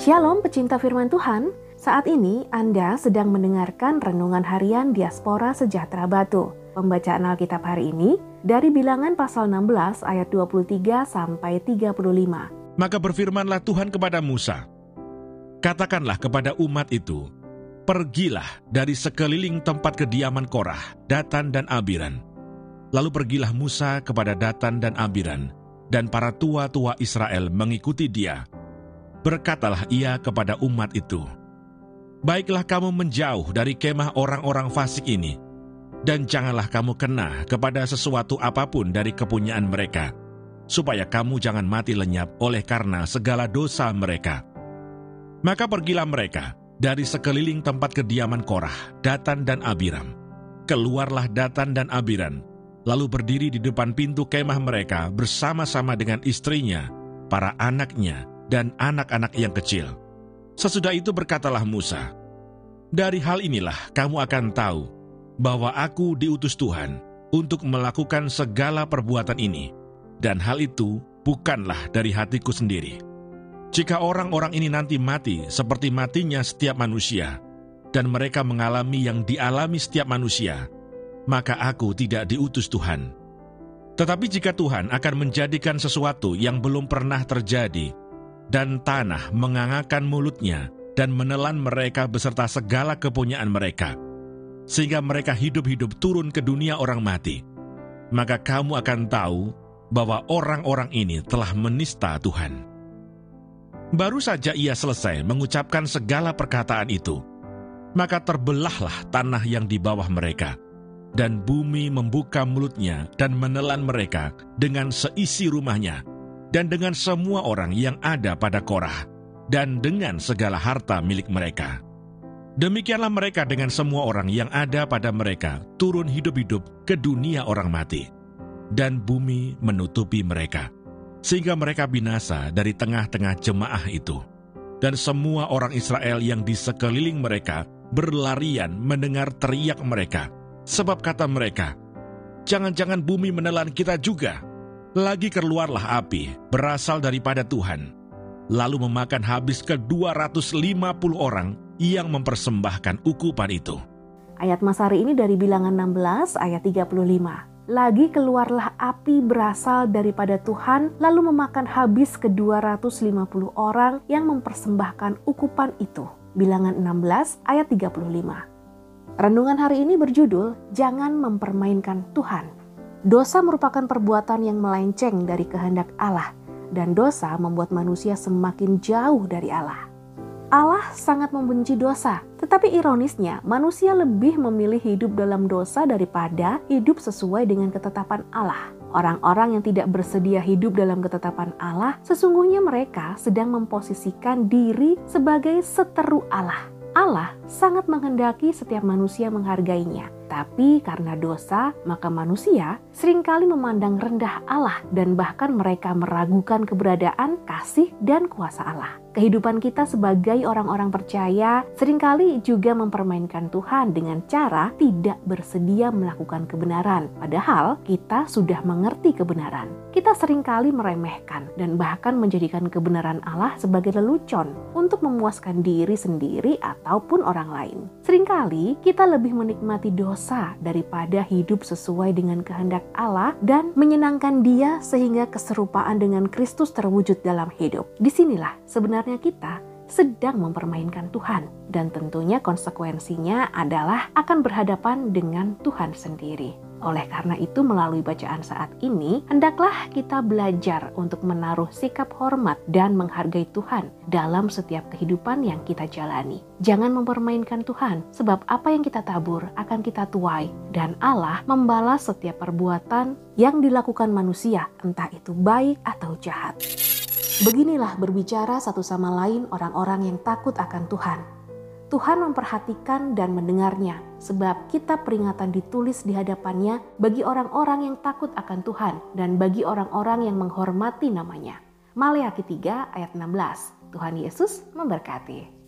Shalom pecinta firman Tuhan, saat ini Anda sedang mendengarkan Renungan Harian Diaspora Sejahtera Batu. Pembacaan Alkitab hari ini dari bilangan pasal 16 ayat 23 sampai 35. Maka berfirmanlah Tuhan kepada Musa, Katakanlah kepada umat itu, Pergilah dari sekeliling tempat kediaman Korah, Datan dan Abiran. Lalu pergilah Musa kepada Datan dan Abiran, dan para tua-tua Israel mengikuti dia, Berkatalah ia kepada umat itu, Baiklah kamu menjauh dari kemah orang-orang fasik ini, dan janganlah kamu kena kepada sesuatu apa pun dari kepunyaan mereka, supaya kamu jangan mati lenyap oleh karena segala dosa mereka. Maka pergilah mereka dari sekeliling tempat kediaman Korah, Datan dan Abiram. Keluarlah Datan dan Abiran, lalu berdiri di depan pintu kemah mereka bersama-sama dengan istrinya, para anaknya, dan anak-anak yang kecil. Sesudah itu berkatalah Musa, Dari hal inilah kamu akan tahu bahwa aku diutus Tuhan untuk melakukan segala perbuatan ini, dan hal itu bukanlah dari hatiku sendiri. Jika orang-orang ini nanti mati seperti matinya setiap manusia, dan mereka mengalami yang dialami setiap manusia, maka aku tidak diutus Tuhan. Tetapi jika Tuhan akan menjadikan sesuatu yang belum pernah terjadi dan tanah mengangakan mulutnya dan menelan mereka beserta segala kepunyaan mereka, sehingga mereka hidup-hidup turun ke dunia orang mati. Maka kamu akan tahu bahwa orang-orang ini telah menista Tuhan. Baru saja ia selesai mengucapkan segala perkataan itu, maka terbelahlah tanah yang di bawah mereka, dan bumi membuka mulutnya dan menelan mereka dengan seisi rumahnya, dan dengan semua orang yang ada pada Korah, dan dengan segala harta milik mereka. Demikianlah mereka dengan semua orang yang ada pada mereka turun hidup-hidup ke dunia orang mati, dan bumi menutupi mereka, sehingga mereka binasa dari tengah-tengah jemaah itu. Dan semua orang Israel yang di sekeliling mereka berlarian mendengar teriak mereka, sebab kata mereka, Jangan-jangan bumi menelan kita juga, lagi keluarlah api berasal daripada Tuhan, lalu memakan habis ke 250 orang yang mempersembahkan ukupan itu. Ayat Masari ini dari bilangan 16 ayat 35. Lagi keluarlah api berasal daripada Tuhan lalu memakan habis ke 250 orang yang mempersembahkan ukupan itu. Bilangan 16 ayat 35. Renungan hari ini berjudul Jangan Mempermainkan Tuhan. Dosa merupakan perbuatan yang melenceng dari kehendak Allah, dan dosa membuat manusia semakin jauh dari Allah. Allah sangat membenci dosa, tetapi ironisnya, manusia lebih memilih hidup dalam dosa daripada hidup sesuai dengan ketetapan Allah. Orang-orang yang tidak bersedia hidup dalam ketetapan Allah, sesungguhnya mereka sedang memposisikan diri sebagai seteru Allah. Allah sangat menghendaki setiap manusia menghargainya, tapi karena dosa, maka manusia sering kali memandang rendah Allah dan bahkan mereka meragukan keberadaan, kasih, dan kuasa Allah. Kehidupan kita sebagai orang-orang percaya sering kali juga mempermainkan Tuhan dengan cara tidak bersedia melakukan kebenaran. Padahal kita sudah mengerti kebenaran. Kita sering kali meremehkan dan bahkan menjadikan kebenaran Allah sebagai lelucon untuk memuaskan diri sendiri ataupun orang lain. Seringkali kita lebih menikmati dosa daripada hidup sesuai dengan kehendak Allah dan menyenangkan Dia sehingga keserupaan dengan Kristus terwujud dalam hidup. Di sinilah sebenarnya kita sedang mempermainkan Tuhan, dan tentunya konsekuensinya adalah akan berhadapan dengan Tuhan sendiri. Oleh karena itu, melalui bacaan saat ini, hendaklah kita belajar untuk menaruh sikap hormat dan menghargai Tuhan dalam setiap kehidupan yang kita jalani. Jangan mempermainkan Tuhan, sebab apa yang kita tabur akan kita tuai, dan Allah membalas setiap perbuatan yang dilakukan manusia, entah itu baik atau jahat. Beginilah berbicara satu sama lain orang-orang yang takut akan Tuhan Tuhan memperhatikan dan mendengarnya, sebab kita peringatan ditulis di hadapannya bagi orang-orang yang takut akan Tuhan dan bagi orang-orang yang menghormati namanya. Maleakhi 3 ayat 16. Tuhan Yesus memberkati.